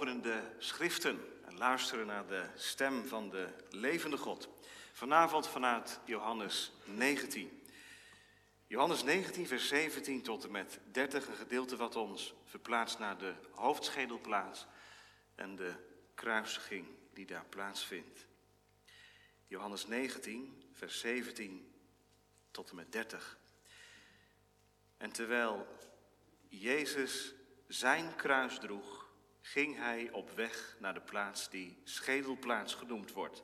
openen de schriften en luisteren naar de stem van de levende God. Vanavond vanuit Johannes 19. Johannes 19, vers 17 tot en met 30, een gedeelte wat ons verplaatst naar de hoofdschedelplaats en de kruisiging die daar plaatsvindt. Johannes 19, vers 17 tot en met 30. En terwijl Jezus zijn kruis droeg, ging hij op weg naar de plaats die schedelplaats genoemd wordt.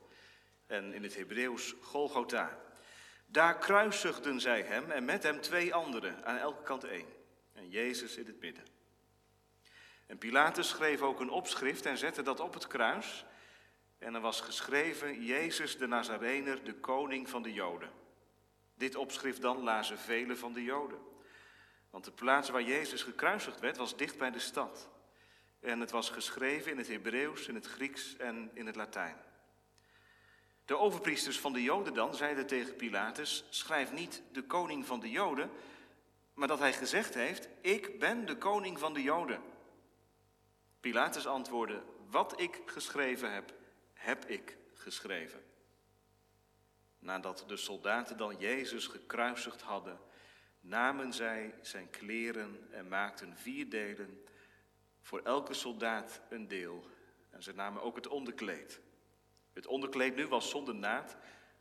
En in het Hebreeuws Golgotha. Daar kruisigden zij hem en met hem twee anderen, aan elke kant één. En Jezus in het midden. En Pilatus schreef ook een opschrift en zette dat op het kruis. En er was geschreven, Jezus de Nazarener, de koning van de Joden. Dit opschrift dan lazen velen van de Joden. Want de plaats waar Jezus gekruisigd werd was dicht bij de stad. En het was geschreven in het Hebreeuws, in het Grieks en in het Latijn. De overpriesters van de Joden dan zeiden tegen Pilatus: Schrijf niet de koning van de Joden, maar dat hij gezegd heeft: Ik ben de koning van de Joden. Pilatus antwoordde: Wat ik geschreven heb, heb ik geschreven. Nadat de soldaten dan Jezus gekruisigd hadden, namen zij zijn kleren en maakten vier delen, voor elke soldaat een deel. En ze namen ook het onderkleed. Het onderkleed nu was zonder naad,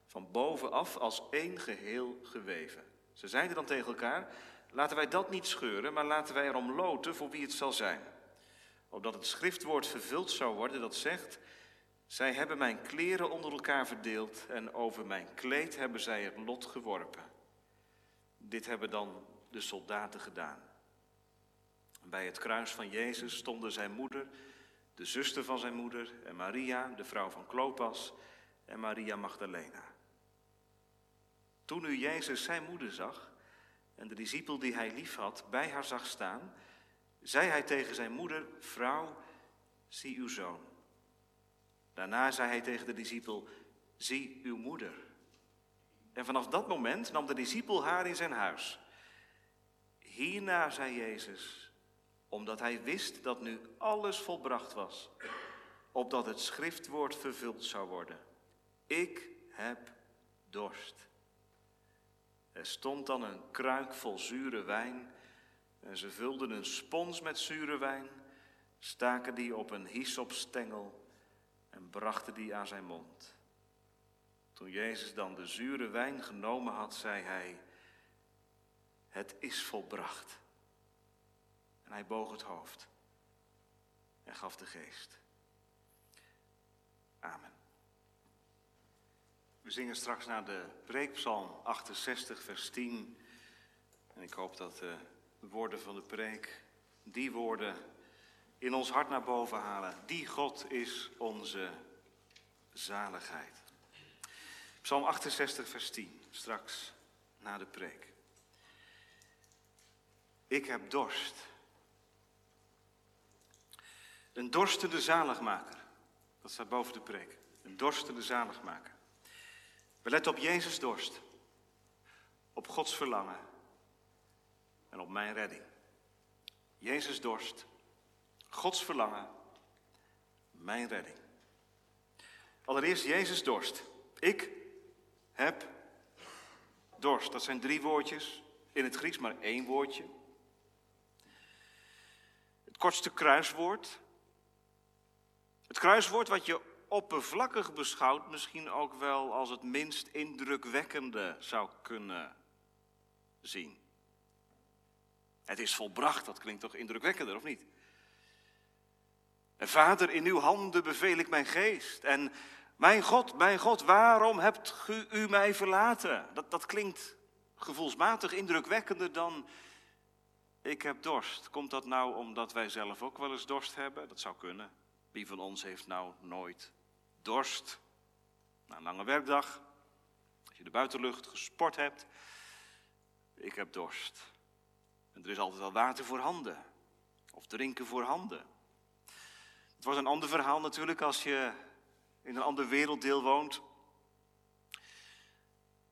van bovenaf als één geheel geweven. Ze zeiden dan tegen elkaar, laten wij dat niet scheuren, maar laten wij erom loten voor wie het zal zijn. Opdat het schriftwoord vervuld zou worden dat zegt, zij hebben mijn kleren onder elkaar verdeeld en over mijn kleed hebben zij het lot geworpen. Dit hebben dan de soldaten gedaan. Bij het kruis van Jezus stonden zijn moeder, de zuster van zijn moeder en Maria, de vrouw van Klopas en Maria Magdalena. Toen nu Jezus zijn moeder zag en de discipel die hij lief had bij haar zag staan, zei hij tegen zijn moeder, vrouw, zie uw zoon. Daarna zei hij tegen de discipel, zie uw moeder. En vanaf dat moment nam de discipel haar in zijn huis. Hierna zei Jezus, omdat hij wist dat nu alles volbracht was, opdat het schriftwoord vervuld zou worden. Ik heb dorst. Er stond dan een kruik vol zure wijn en ze vulden een spons met zure wijn, staken die op een hyssopstengel en brachten die aan zijn mond. Toen Jezus dan de zure wijn genomen had, zei hij, het is volbracht. En hij boog het hoofd en gaf de geest. Amen. We zingen straks naar de preekpsalm 68, vers 10. En ik hoop dat de woorden van de preek die woorden in ons hart naar boven halen. Die God is onze zaligheid. Psalm 68, vers 10, straks na de preek. Ik heb dorst. Een dorstende zaligmaker. Dat staat boven de preek. Een dorstende zaligmaker. We letten op Jezus dorst. Op Gods verlangen. En op mijn redding. Jezus dorst. Gods verlangen. Mijn redding. Allereerst Jezus dorst. Ik heb dorst. Dat zijn drie woordjes. In het Grieks maar één woordje. Het kortste kruiswoord. Het kruiswoord wat je oppervlakkig beschouwt, misschien ook wel als het minst indrukwekkende zou kunnen zien. Het is volbracht, dat klinkt toch indrukwekkender, of niet? En vader, in uw handen beveel ik mijn geest. En mijn God, mijn God, waarom hebt u, u mij verlaten? Dat, dat klinkt gevoelsmatig indrukwekkender dan ik heb dorst. Komt dat nou omdat wij zelf ook wel eens dorst hebben? Dat zou kunnen. Wie van ons heeft nou nooit dorst? Na een lange werkdag, als je de buitenlucht gesport hebt. Ik heb dorst. En er is altijd wel water voor handen. Of drinken voor handen. Het wordt een ander verhaal natuurlijk als je in een ander werelddeel woont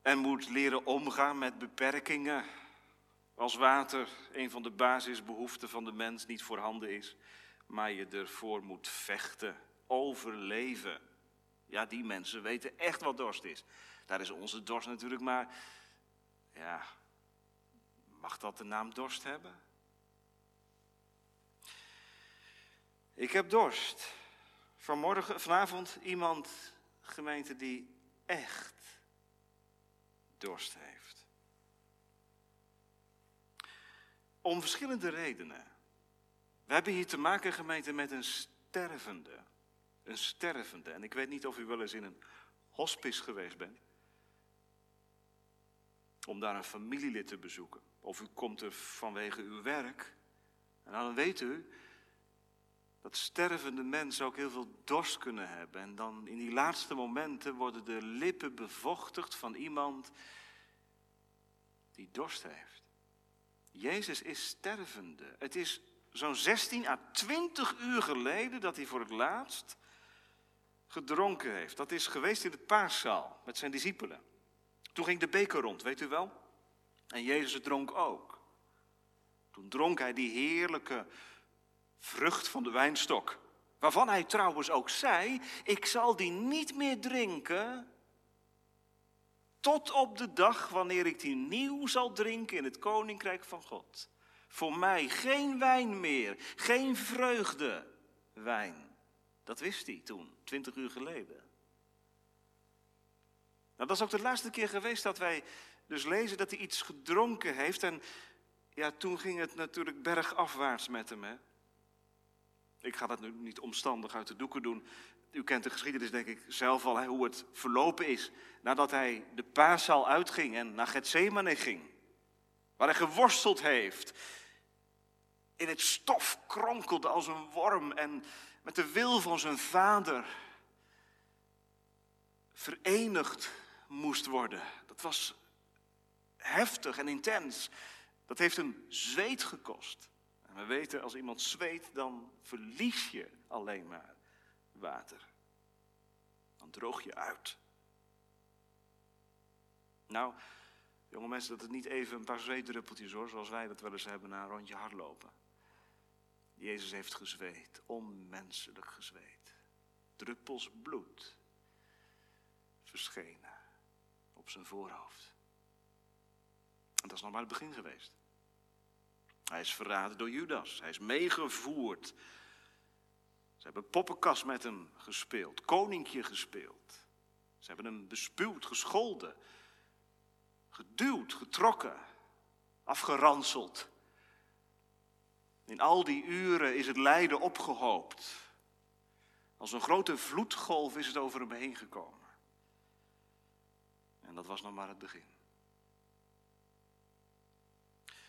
en moet leren omgaan met beperkingen als water een van de basisbehoeften van de mens niet voorhanden is. Maar je ervoor moet vechten, overleven. Ja, die mensen weten echt wat dorst is. Daar is onze dorst natuurlijk maar, ja, mag dat de naam dorst hebben? Ik heb dorst. Vanmorgen, vanavond iemand, gemeente, die echt dorst heeft. Om verschillende redenen. We hebben hier te maken, gemeente, met een stervende. Een stervende. En ik weet niet of u wel eens in een hospice geweest bent. Om daar een familielid te bezoeken. Of u komt er vanwege uw werk. En dan weet u dat stervende mensen ook heel veel dorst kunnen hebben. En dan in die laatste momenten worden de lippen bevochtigd van iemand die dorst heeft. Jezus is stervende. Het is zo'n 16 à 20 uur geleden dat hij voor het laatst gedronken heeft. Dat is geweest in de paaszaal met zijn discipelen. Toen ging de beker rond, weet u wel? En Jezus dronk ook. Toen dronk hij die heerlijke vrucht van de wijnstok. Waarvan hij trouwens ook zei: Ik zal die niet meer drinken. Tot op de dag wanneer ik die nieuw zal drinken in het koninkrijk van God. Voor mij geen wijn meer, geen vreugde wijn. Dat wist hij toen, twintig uur geleden. Nou, dat is ook de laatste keer geweest dat wij dus lezen dat hij iets gedronken heeft. En ja, toen ging het natuurlijk bergafwaarts met hem. Hè? Ik ga dat nu niet omstandig uit de doeken doen. U kent de geschiedenis denk ik zelf al, hoe het verlopen is. Nadat hij de paaszaal uitging en naar Gethsemane ging. Waar hij geworsteld heeft. In het stof kronkelde als een worm en met de wil van zijn vader verenigd moest worden. Dat was heftig en intens. Dat heeft hem zweet gekost. En we weten, als iemand zweet, dan verlies je alleen maar water. Dan droog je uit. Nou, jonge mensen, dat het niet even een paar zweetdruppeltjes hoor, zoals wij dat wel eens hebben na een rondje hardlopen. Jezus heeft gezweet, onmenselijk gezweet. Druppels bloed verschenen op zijn voorhoofd. En dat is nog maar het begin geweest. Hij is verraden door Judas. Hij is meegevoerd. Ze hebben poppenkast met hem gespeeld, koninkje gespeeld. Ze hebben hem bespuwd, gescholden, geduwd, getrokken, afgeranseld. In al die uren is het lijden opgehoopt. Als een grote vloedgolf is het over hem heen gekomen. En dat was nog maar het begin.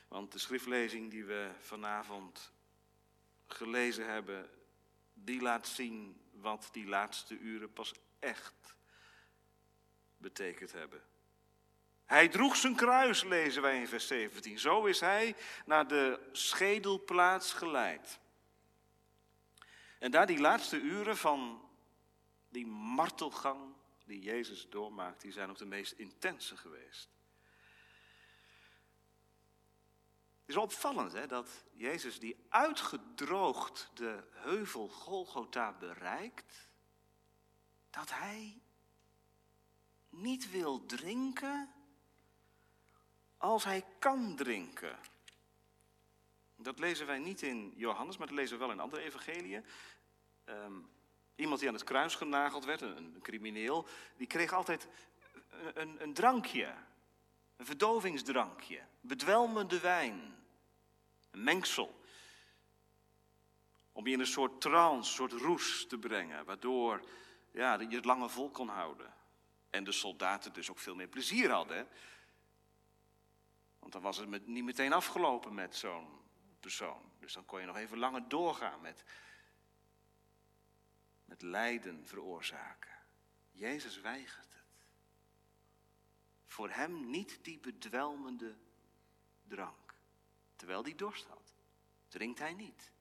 Want de schriftlezing die we vanavond gelezen hebben, die laat zien wat die laatste uren pas echt betekend hebben. Hij droeg zijn kruis, lezen wij in vers 17. Zo is hij naar de schedelplaats geleid. En daar die laatste uren van die martelgang die Jezus doormaakt, die zijn ook de meest intense geweest. Het is opvallend hè, dat Jezus die uitgedroogd de heuvel Golgotha bereikt, dat hij niet wil drinken als hij kan drinken. Dat lezen wij niet in Johannes, maar dat lezen we wel in andere evangeliën. Um, iemand die aan het kruis genageld werd, een, crimineel, die kreeg altijd een, een, drankje. Een verdovingsdrankje, bedwelmende wijn, een mengsel. Om je in een soort trance, een soort roes te brengen, waardoor ja, je het langer vol kon houden. En de soldaten dus ook veel meer plezier hadden. Want dan was het niet meteen afgelopen met zo'n persoon. Dus dan kon je nog even langer doorgaan met, met lijden veroorzaken. Jezus weigert het. Voor hem niet die bedwelmende drank. Terwijl hij dorst had, drinkt hij niet.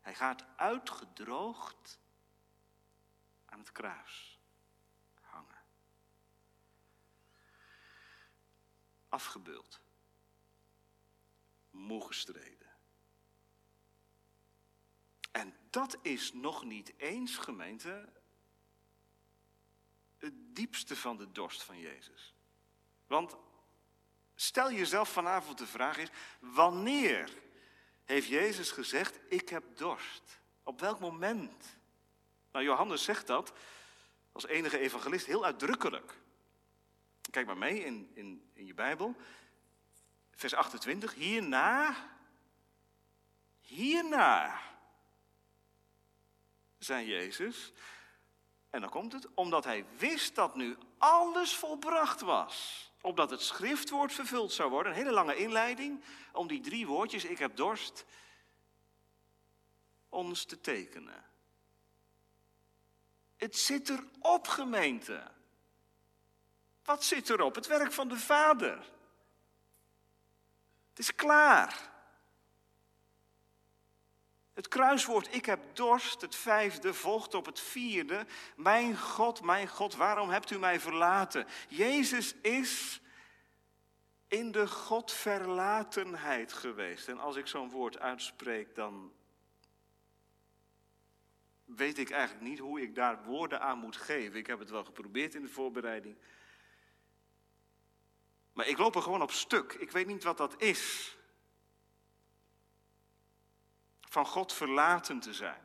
Hij gaat uitgedroogd aan het kruis hangen. Afgebeuld. Moe gestreden. En dat is nog niet eens, gemeente, het diepste van de dorst van Jezus. Want stel jezelf vanavond de vraag is, wanneer heeft Jezus gezegd, ik heb dorst? Op welk moment? Nou, Johannes zegt dat als enige evangelist heel uitdrukkelijk. Kijk maar mee in, in, in je Bijbel. Vers 28. Hierna, hierna, zei Jezus. En dan komt het, omdat hij wist dat nu alles volbracht was. Opdat het schriftwoord vervuld zou worden. Een hele lange inleiding om die drie woordjes, ik heb dorst, ons te tekenen. Het zit erop, gemeente. Wat zit erop? Het werk van de Vader. Het is klaar. Het kruiswoord ik heb dorst, het vijfde, volgt op het vierde. Mijn God, mijn God, waarom hebt u mij verlaten? Jezus is in de Godverlatenheid geweest. En als ik zo'n woord uitspreek, dan weet ik eigenlijk niet hoe ik daar woorden aan moet geven. Ik heb het wel geprobeerd in de voorbereiding. Maar ik loop er gewoon op stuk. Ik weet niet wat dat is. Van God verlaten te zijn.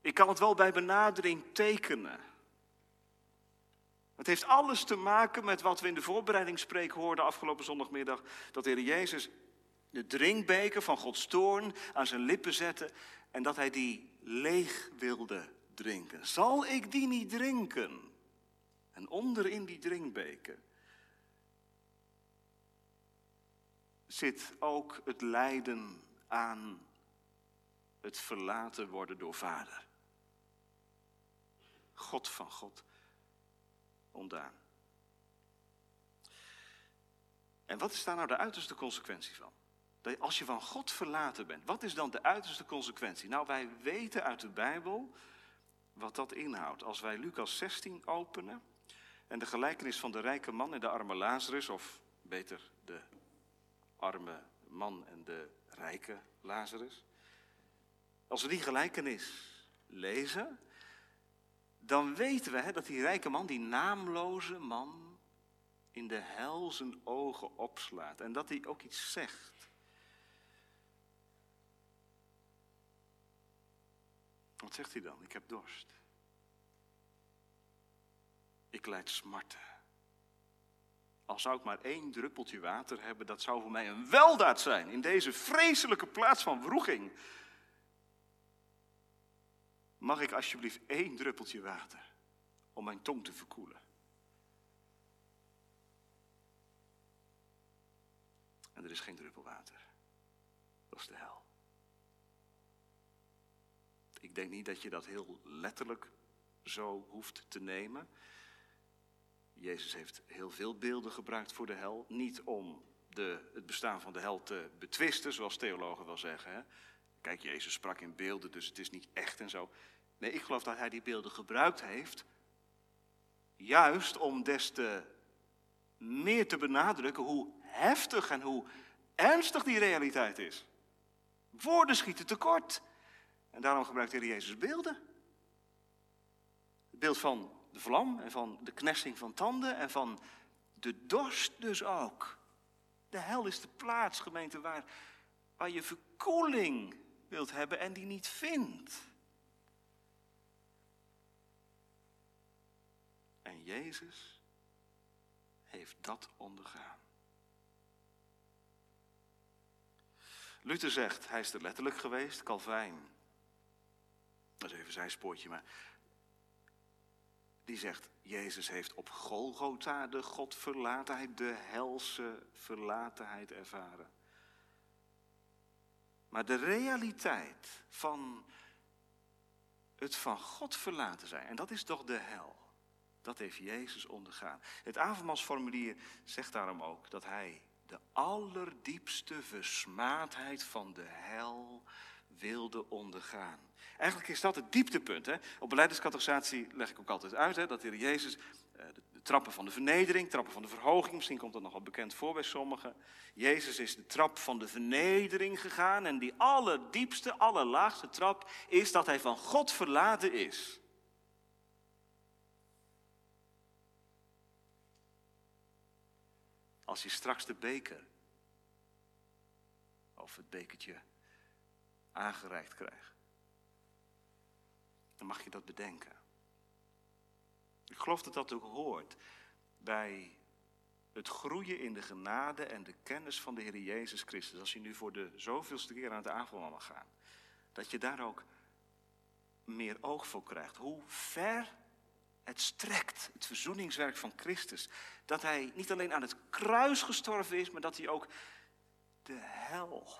Ik kan het wel bij benadering tekenen. Het heeft alles te maken met wat we in de voorbereidingsspreek hoorden afgelopen zondagmiddag. Dat de Heer Jezus de drinkbeker van Gods toorn aan zijn lippen zette en dat hij die leeg wilde drinken. Zal ik die niet drinken? En onderin die drinkbeker zit ook het lijden aan het verlaten worden door vader. God van God ontdaan. En wat is daar nou de uiterste consequentie van? Dat als je van God verlaten bent, wat is dan de uiterste consequentie? Nou, wij weten uit de Bijbel wat dat inhoudt. Als wij Lucas 16 openen en de gelijkenis van de rijke man en de arme Lazarus, of beter de arme man en de rijke Lazarus. Als we die gelijkenis lezen, dan weten we hè, dat die rijke man, die naamloze man, in de hel zijn ogen opslaat en dat hij ook iets zegt. Wat zegt hij dan? Ik heb dorst. Ik leid smarten. Al zou ik maar één druppeltje water hebben, dat zou voor mij een weldaad zijn in deze vreselijke plaats van wroeging. Mag ik alsjeblieft één druppeltje water om mijn tong te verkoelen? En er is geen druppel water. Dat is de hel. Ik denk niet dat je dat heel letterlijk zo hoeft te nemen. Jezus heeft heel veel beelden gebruikt voor de hel. Niet om de, het bestaan van de hel te betwisten, zoals theologen wel zeggen. Hè? Kijk, Jezus sprak in beelden, dus het is niet echt en zo. Nee, ik geloof dat hij die beelden gebruikt heeft. Juist om des te meer te benadrukken hoe heftig en hoe ernstig die realiteit is. Woorden schieten tekort. En daarom gebruikt Heer Jezus beelden. Het beeld van vlam en van de knessing van tanden en van de dorst dus ook. De hel is de plaats, gemeente, waar, waar je verkoeling wilt hebben en die niet vindt. En Jezus heeft dat ondergaan. Luther zegt, hij is er letterlijk geweest, Calvijn. Dat is even zijn spoortje, maar die zegt, Jezus heeft op Golgotha de Godverlatenheid, de helse verlatenheid ervaren. Maar de realiteit van het van God verlaten zijn, en dat is toch de hel, dat heeft Jezus ondergaan. Het avondmaalsformulier zegt daarom ook dat hij de allerdiepste versmaadheid van de hel wilde ondergaan. Eigenlijk is dat het dieptepunt. Hè? Op beleidingscategorisatie leg ik ook altijd uit hè, dat de Heer Jezus eh, de, trappen van de vernedering, trappen van de verhoging, misschien komt dat nogal bekend voor bij sommigen. Jezus is de trap van de vernedering gegaan en die allerdiepste, allerlaagste trap is dat hij van God verlaten is. Als je straks de beker of het bekertje aangereikt krijgt, mag je dat bedenken. Ik geloof dat dat ook hoort bij het groeien in de genade en de kennis van de Heer Jezus Christus. Als je nu voor de zoveelste keer aan het avondmaal mag gaan, dat je daar ook meer oog voor krijgt. Hoe ver het strekt, het verzoeningswerk van Christus. Dat hij niet alleen aan het kruis gestorven is, maar dat hij ook de hel,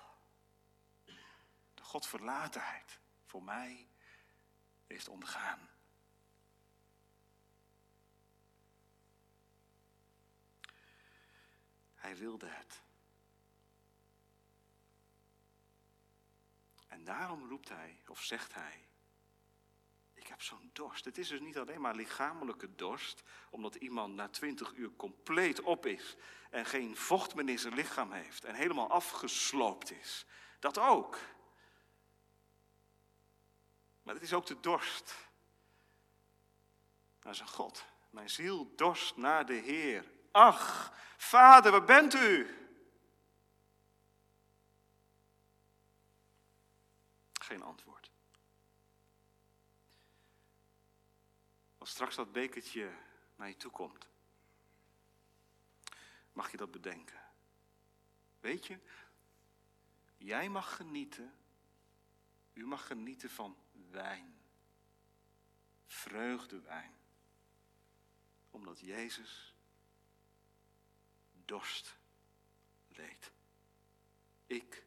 de Godverlatenheid voor mij heeft ondergaan. Hij wilde het. En daarom roept hij, of zegt hij, ik heb zo'n dorst. Het is dus niet alleen maar lichamelijke dorst, omdat iemand na twintig uur compleet op is en geen vocht meer in zijn lichaam heeft en helemaal afgesloopt is. Dat ook. Maar het is ook de dorst naar zijn God. Mijn ziel dorst naar de Heer. Ach, vader, waar bent u? Geen antwoord. Als straks dat bekertje naar je toe komt, mag je dat bedenken. Weet je, jij mag genieten, u mag genieten van wijn, vreugdewijn, omdat Jezus dorst leed. Ik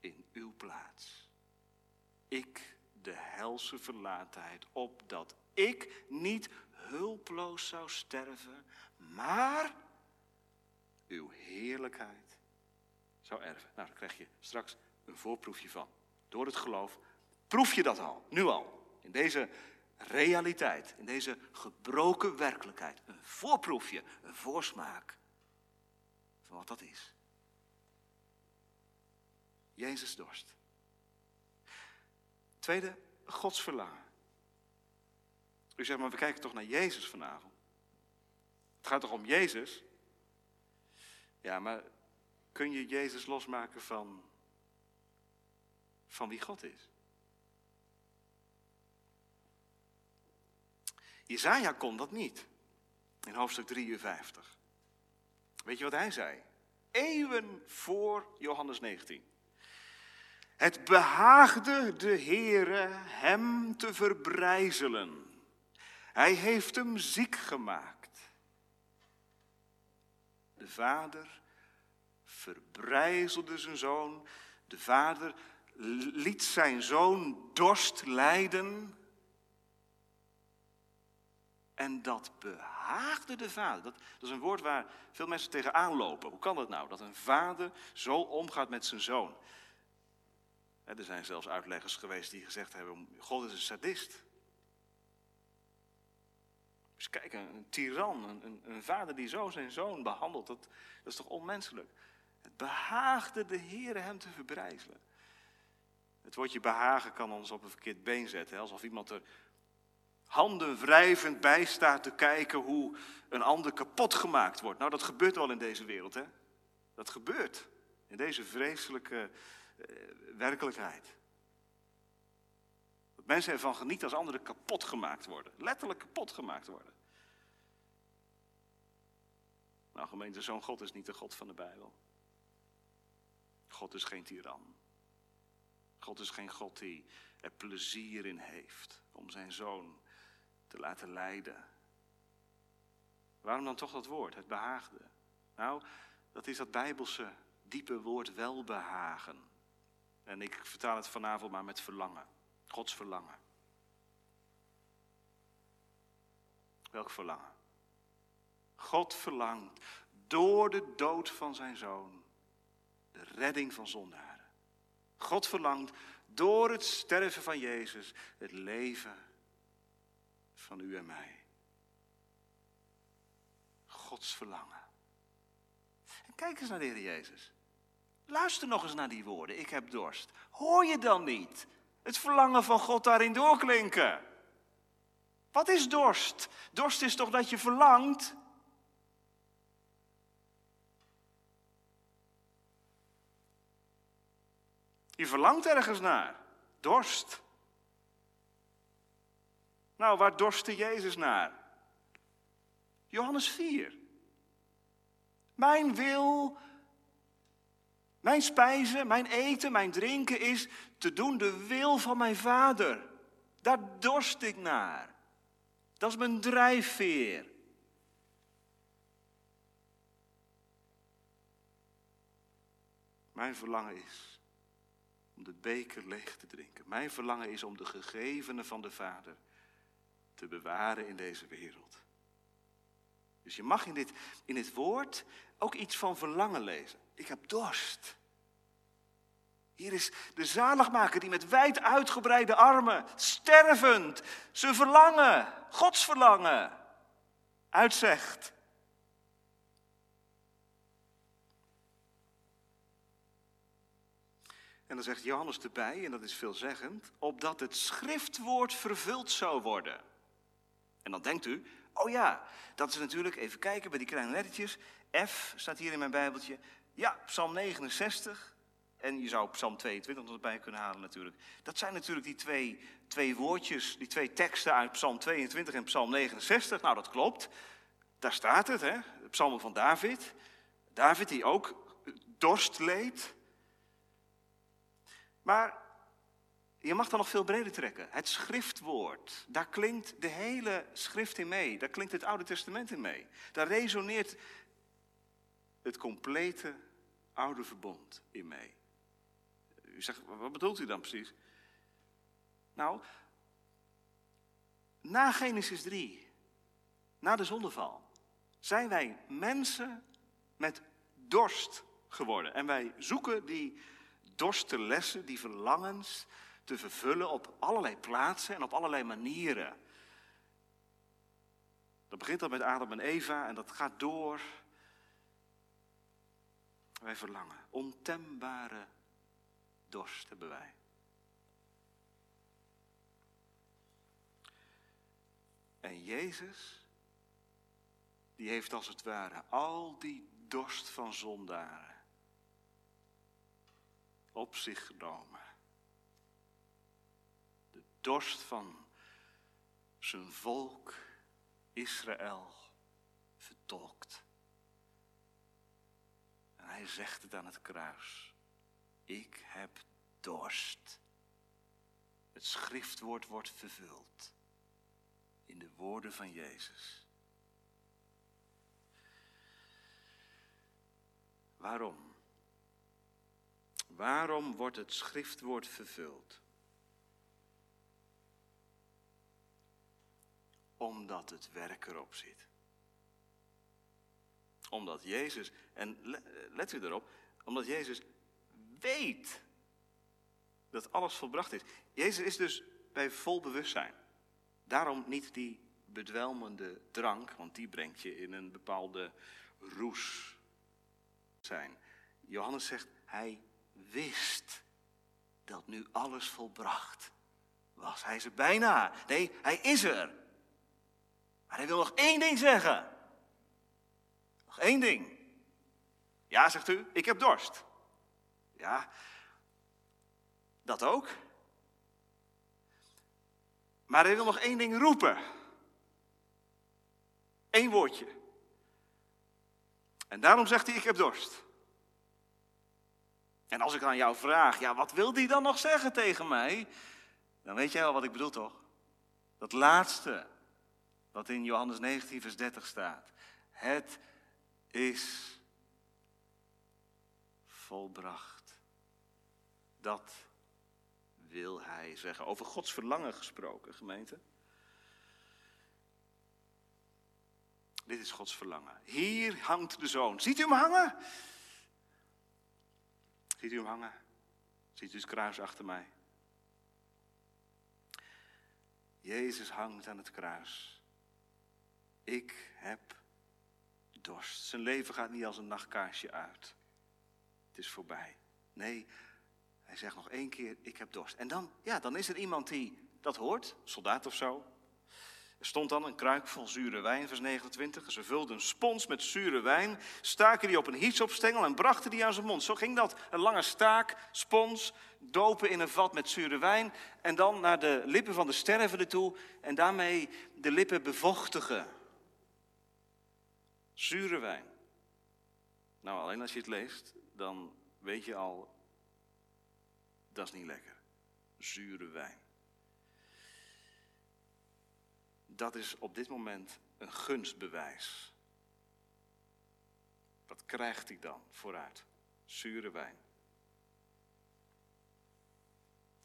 in uw plaats. Ik de helse verlatenheid, opdat ik niet hulploos zou sterven, maar uw heerlijkheid zou erven. Nou, daar krijg je straks een voorproefje van. Door het geloof proef je dat al, nu al, in deze realiteit, in deze gebroken werkelijkheid. Een voorproefje, een voorsmaak van wat dat is. Jezus dorst. Tweede, Gods verlangen. U zegt, maar we kijken toch naar Jezus vanavond. Het gaat toch om Jezus? Ja, maar kun je Jezus losmaken van, van wie God is? Jezaja kon dat niet. In hoofdstuk 53. Weet je wat hij zei? Eeuwen voor Johannes 19. Het behaagde de Heere hem te verbrijzelen. Hij heeft hem ziek gemaakt. De vader verbrijzelde zijn zoon. De vader liet zijn zoon dorst lijden. En dat behaagde de vader. Dat, dat, is een woord waar veel mensen tegenaan lopen. Hoe kan dat nou? Dat een vader zo omgaat met zijn zoon. Er zijn zelfs uitleggers geweest die gezegd hebben: God is een sadist. Dus kijk, een, tiran, een, een, vader die zo zijn zoon behandelt, dat, dat is toch onmenselijk? Het behaagde de Heer hem te verbrijzelen. Het woordje behagen kan ons op een verkeerd been zetten. Alsof iemand er handen wrijvend bij staat te kijken hoe een ander kapot gemaakt wordt. Nou, dat gebeurt wel in deze wereld, hè? Dat gebeurt in deze vreselijke eh, werkelijkheid. Dat mensen ervan genieten als anderen kapot gemaakt worden. Letterlijk kapot gemaakt worden. Nou, gemeente, zo'n God is niet de God van de Bijbel. God is geen tiran. God is geen God die er plezier in heeft om zijn zoon te laten leiden. Waarom dan toch dat woord, het behaagde? Nou, dat is dat bijbelse diepe woord welbehagen. En ik vertaal het vanavond maar met verlangen. Gods verlangen. Welk verlangen? God verlangt door de dood van zijn zoon de redding van zondaren. God verlangt door het sterven van Jezus, het leven van u en mij. Gods verlangen. En kijk eens naar de Heer Jezus. Luister nog eens naar die woorden. Ik heb dorst. Hoor je dan niet het verlangen van God daarin doorklinken? Wat is dorst? Dorst is toch dat je verlangt? Je verlangt ergens naar. Dorst. Nou, waar dorstte Jezus naar? Johannes 4. Mijn wil, mijn spijzen, mijn eten, mijn drinken is te doen de wil van mijn vader. Daar dorst ik naar. Dat is mijn drijfveer. Mijn verlangen is de beker leeg te drinken. Mijn verlangen is om de gegevenen van de Vader te bewaren in deze wereld. Dus je mag in dit, in dit woord ook iets van verlangen lezen. Ik heb dorst. Hier is de zaligmaker die met wijd uitgebreide armen, stervend, zijn verlangen, Gods verlangen, uitzegt. En dan zegt Johannes erbij, en dat is veelzeggend, opdat het schriftwoord vervuld zou worden. En dan denkt u, oh ja, dat is natuurlijk, even kijken bij die kleine lettertjes. F staat hier in mijn Bijbeltje. Ja, Psalm 69. En je zou Psalm 22 nog erbij kunnen halen natuurlijk. Dat zijn natuurlijk die twee, twee woordjes, die twee teksten uit Psalm 22 en Psalm 69. Nou, dat klopt. Daar staat het, hè? De psalmen van David. David die ook dorst leed. Maar je mag dan nog veel breder trekken. Het schriftwoord, daar klinkt de hele schrift in mee. Daar klinkt het Oude Testament in mee. Daar resoneert het complete Oude Verbond in mee. U zegt, wat bedoelt u dan precies? Nou, na Genesis 3, na de zondeval, zijn wij mensen met dorst geworden. En wij zoeken die dorstenlessen, die verlangens, te vervullen op allerlei plaatsen en op allerlei manieren. Dat begint al met Adam en Eva en dat gaat door. Wij verlangen. Ontembare dorst hebben wij. En Jezus, die heeft als het ware al die dorst van zondaren op zich genomen dorst van zijn volk Israël vertolkt. En hij zegt het aan het kruis. Ik heb dorst. Het schriftwoord wordt vervuld in de woorden van Jezus. Waarom? Waarom wordt het schriftwoord vervuld? Omdat het werk erop zit. Omdat Jezus, en let u erop, omdat Jezus weet dat alles volbracht is. Jezus is dus bij vol bewustzijn. Daarom niet die bedwelmende drank, want die brengt je in een bepaalde roes zijn. Johannes zegt, hij wist dat nu alles volbracht was. Hij is er bijna. Nee, hij is er. Maar hij wil nog één ding zeggen. Nog één ding. Ja, zegt u, ik heb dorst. Ja, dat ook. Maar hij wil nog één ding roepen. Eén woordje. En daarom zegt hij, ik heb dorst. En als ik aan jou vraag, ja, wat wil hij dan nog zeggen tegen mij? Dan weet jij wel wat ik bedoel, toch? Dat laatste. Wat in Johannes 19, vers 30 staat. Het is volbracht. Dat wil hij zeggen. Over Gods verlangen gesproken, gemeente. Dit is Gods verlangen. Hier hangt de zoon. Ziet u hem hangen? Ziet u hem hangen? Ziet u het kruis achter mij? Jezus hangt aan het kruis. Ik heb dorst. Zijn leven gaat niet als een nachtkaarsje uit. Het is voorbij. Nee, hij zegt nog één keer: Ik heb dorst. En dan, ja, dan is er iemand die dat hoort, soldaat of zo, er stond dan een kruik vol zure wijn, vers 29. Ze vulden een spons met zure wijn, staken die op een hietsopstengel en brachten die aan zijn mond. Zo ging dat. Een lange staak, spons, dopen in een vat met zure wijn. En dan naar de lippen van de stervende toe en daarmee de lippen bevochtigen. Zure wijn. Nou, alleen als je het leest, dan weet je al, dat is niet lekker. Zure wijn. Dat is op dit moment een gunstbewijs. Wat krijgt hij dan vooruit? Zure wijn.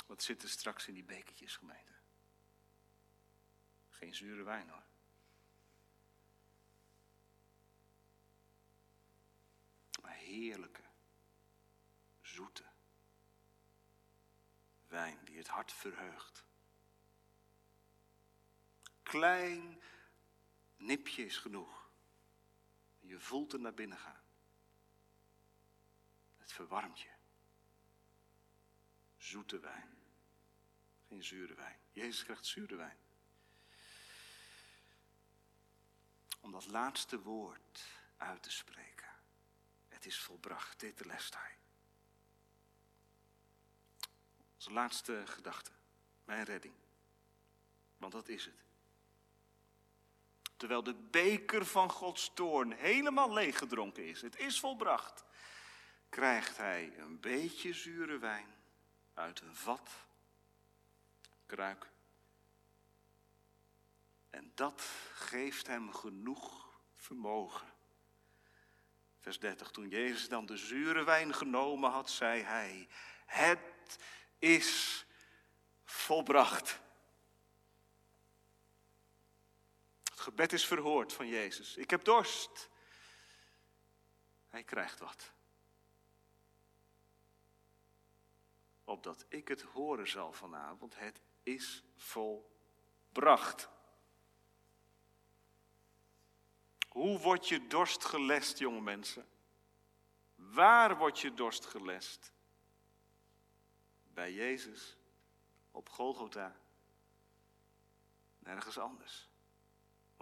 Wat zit er straks in die bekertjes, gemeente? Geen zure wijn hoor. Maar heerlijke, zoete wijn die het hart verheugt. Klein nipje is genoeg. Je voelt er naar binnen gaan. Het verwarmt je. Zoete wijn. Geen zure wijn. Jezus krijgt zure wijn. Om dat laatste woord uit te spreken. Het is volbracht. Dit lest hij. Als laatste gedachte. Mijn redding. Want dat is het. Terwijl de beker van Gods toorn helemaal leeggedronken is. Het is volbracht. Krijgt hij een beetje zure wijn uit een vat, kruik. En dat geeft hem genoeg vermogen. Vers 30. Toen Jezus dan de zure wijn genomen had, zei hij: Het is volbracht. Gebed is verhoord van Jezus. Ik heb dorst. Hij krijgt wat. Opdat ik het horen zal vanavond. Het is volbracht. Hoe wordt je dorst gelest, jonge mensen? Waar wordt je dorst gelest? Bij Jezus, op Golgotha, nergens anders.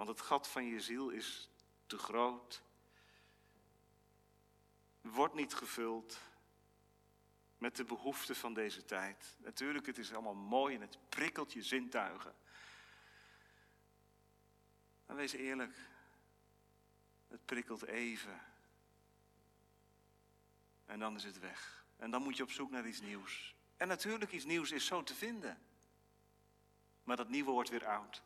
Want het gat van je ziel is te groot, wordt niet gevuld met de behoeften van deze tijd. Natuurlijk, het is allemaal mooi en het prikkelt je zintuigen. Maar wees eerlijk, het prikkelt even. En dan is het weg. En dan moet je op zoek naar iets nieuws. En natuurlijk, iets nieuws is zo te vinden. Maar dat nieuwe wordt weer oud.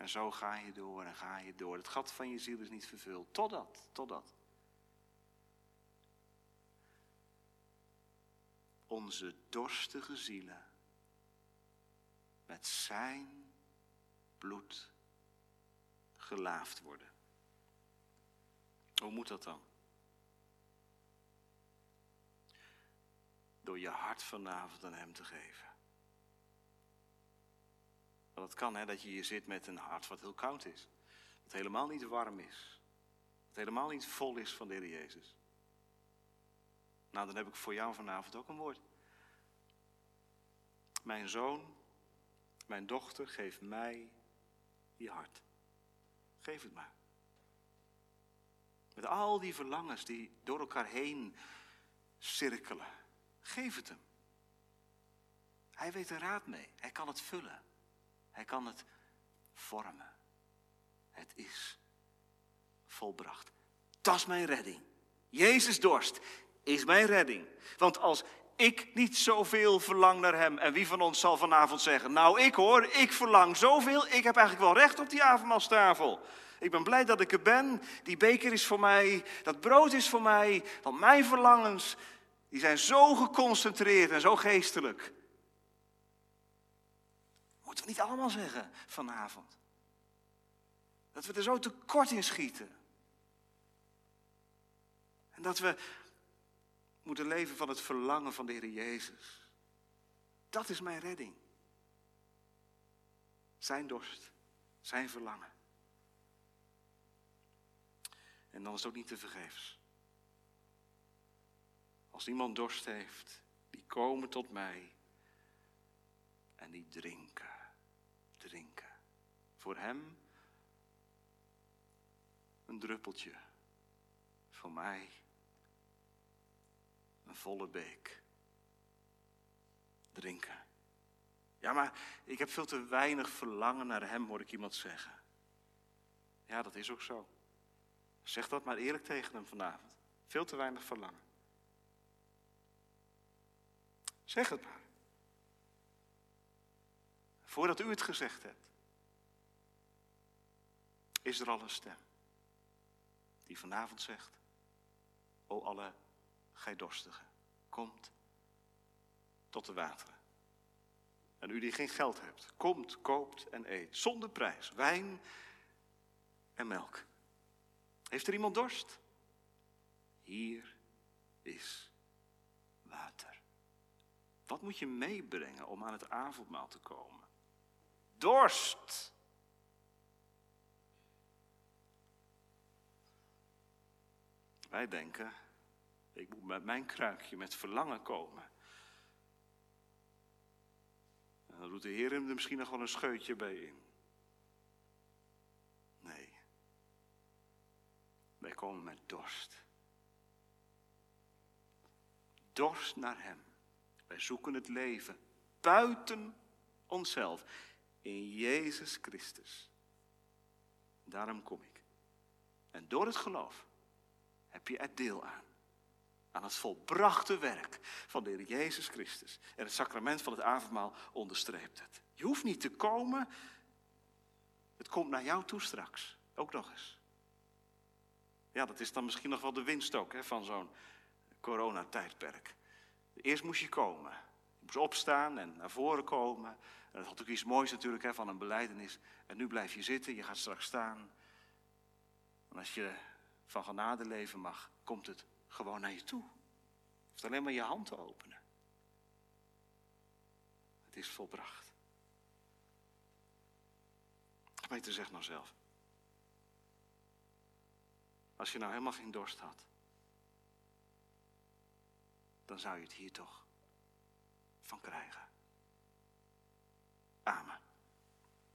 En zo ga je door en ga je door. Het gat van je ziel is niet vervuld. Totdat, totdat. Onze dorstige zielen met zijn bloed gelaafd worden. Hoe moet dat dan? Door je hart vanavond aan Hem te geven. Want het kan hè, dat je hier zit met een hart wat heel koud is. Dat helemaal niet warm is. Dat helemaal niet vol is van de Heer Jezus. Nou, dan heb ik voor jou vanavond ook een woord. Mijn zoon, mijn dochter, geef mij je hart. Geef het maar. Met al die verlangens die door elkaar heen cirkelen. Geef het hem. Hij weet er raad mee. Hij kan het vullen. Hij kan het vormen. Het is volbracht. Dat is mijn redding. Jezus dorst is mijn redding. Want als ik niet zoveel verlang naar Hem, en wie van ons zal vanavond zeggen, nou ik hoor, ik verlang zoveel, ik heb eigenlijk wel recht op die avondmaalstafel. Ik ben blij dat ik er ben, die beker is voor mij, dat brood is voor mij, want mijn verlangens, die zijn zo geconcentreerd en zo geestelijk. Moeten we niet allemaal zeggen vanavond? Dat we er zo tekort in schieten. En dat we moeten leven van het verlangen van de Heer Jezus. Dat is mijn redding. Zijn dorst, zijn verlangen. En dan is het ook niet te vergeefs. Als iemand dorst heeft, die komen tot mij en die drinken, drinken. Voor hem een druppeltje, voor mij een volle beek. Drinken. Ja, maar ik heb veel te weinig verlangen naar hem, hoor ik iemand zeggen. Ja, dat is ook zo. Zeg dat maar eerlijk tegen hem vanavond. Veel te weinig verlangen. Zeg het maar. Voordat u het gezegd hebt, is er al een stem die vanavond zegt: O alle gij dorstigen, komt tot de wateren. En u die geen geld hebt, komt, koopt en eet, zonder prijs, wijn en melk. Heeft er iemand dorst? Hier is water. Wat moet je meebrengen om aan het avondmaal te komen? Dorst. Wij denken, ik moet met mijn kruikje met verlangen komen. En dan doet de Heer hem er misschien nog wel een scheutje bij in. Nee. Wij komen met dorst. Dorst naar Hem. Wij zoeken het leven buiten onszelf. In Jezus Christus. Daarom kom ik. En door het geloof heb je er deel aan. Aan het volbrachte werk van de Heer Jezus Christus. En het sacrament van het avondmaal onderstreept het. Je hoeft niet te komen. Het komt naar jou toe straks. Ook nog eens. Ja, dat is dan misschien nog wel de winst ook hè, van zo'n coronatijdperk. Eerst moest je komen. Je moest opstaan en naar voren komen. En dat had ook iets moois natuurlijk hè, van een beleidenis. En nu blijf je zitten, je gaat straks staan. En als je van genade leven mag, komt het gewoon naar je toe. Je hoeft alleen maar je hand te openen. Het is volbracht. Peter zegt nou zelf. Als je nou helemaal geen dorst had, dan zou je het hier toch van krijgen. Amen.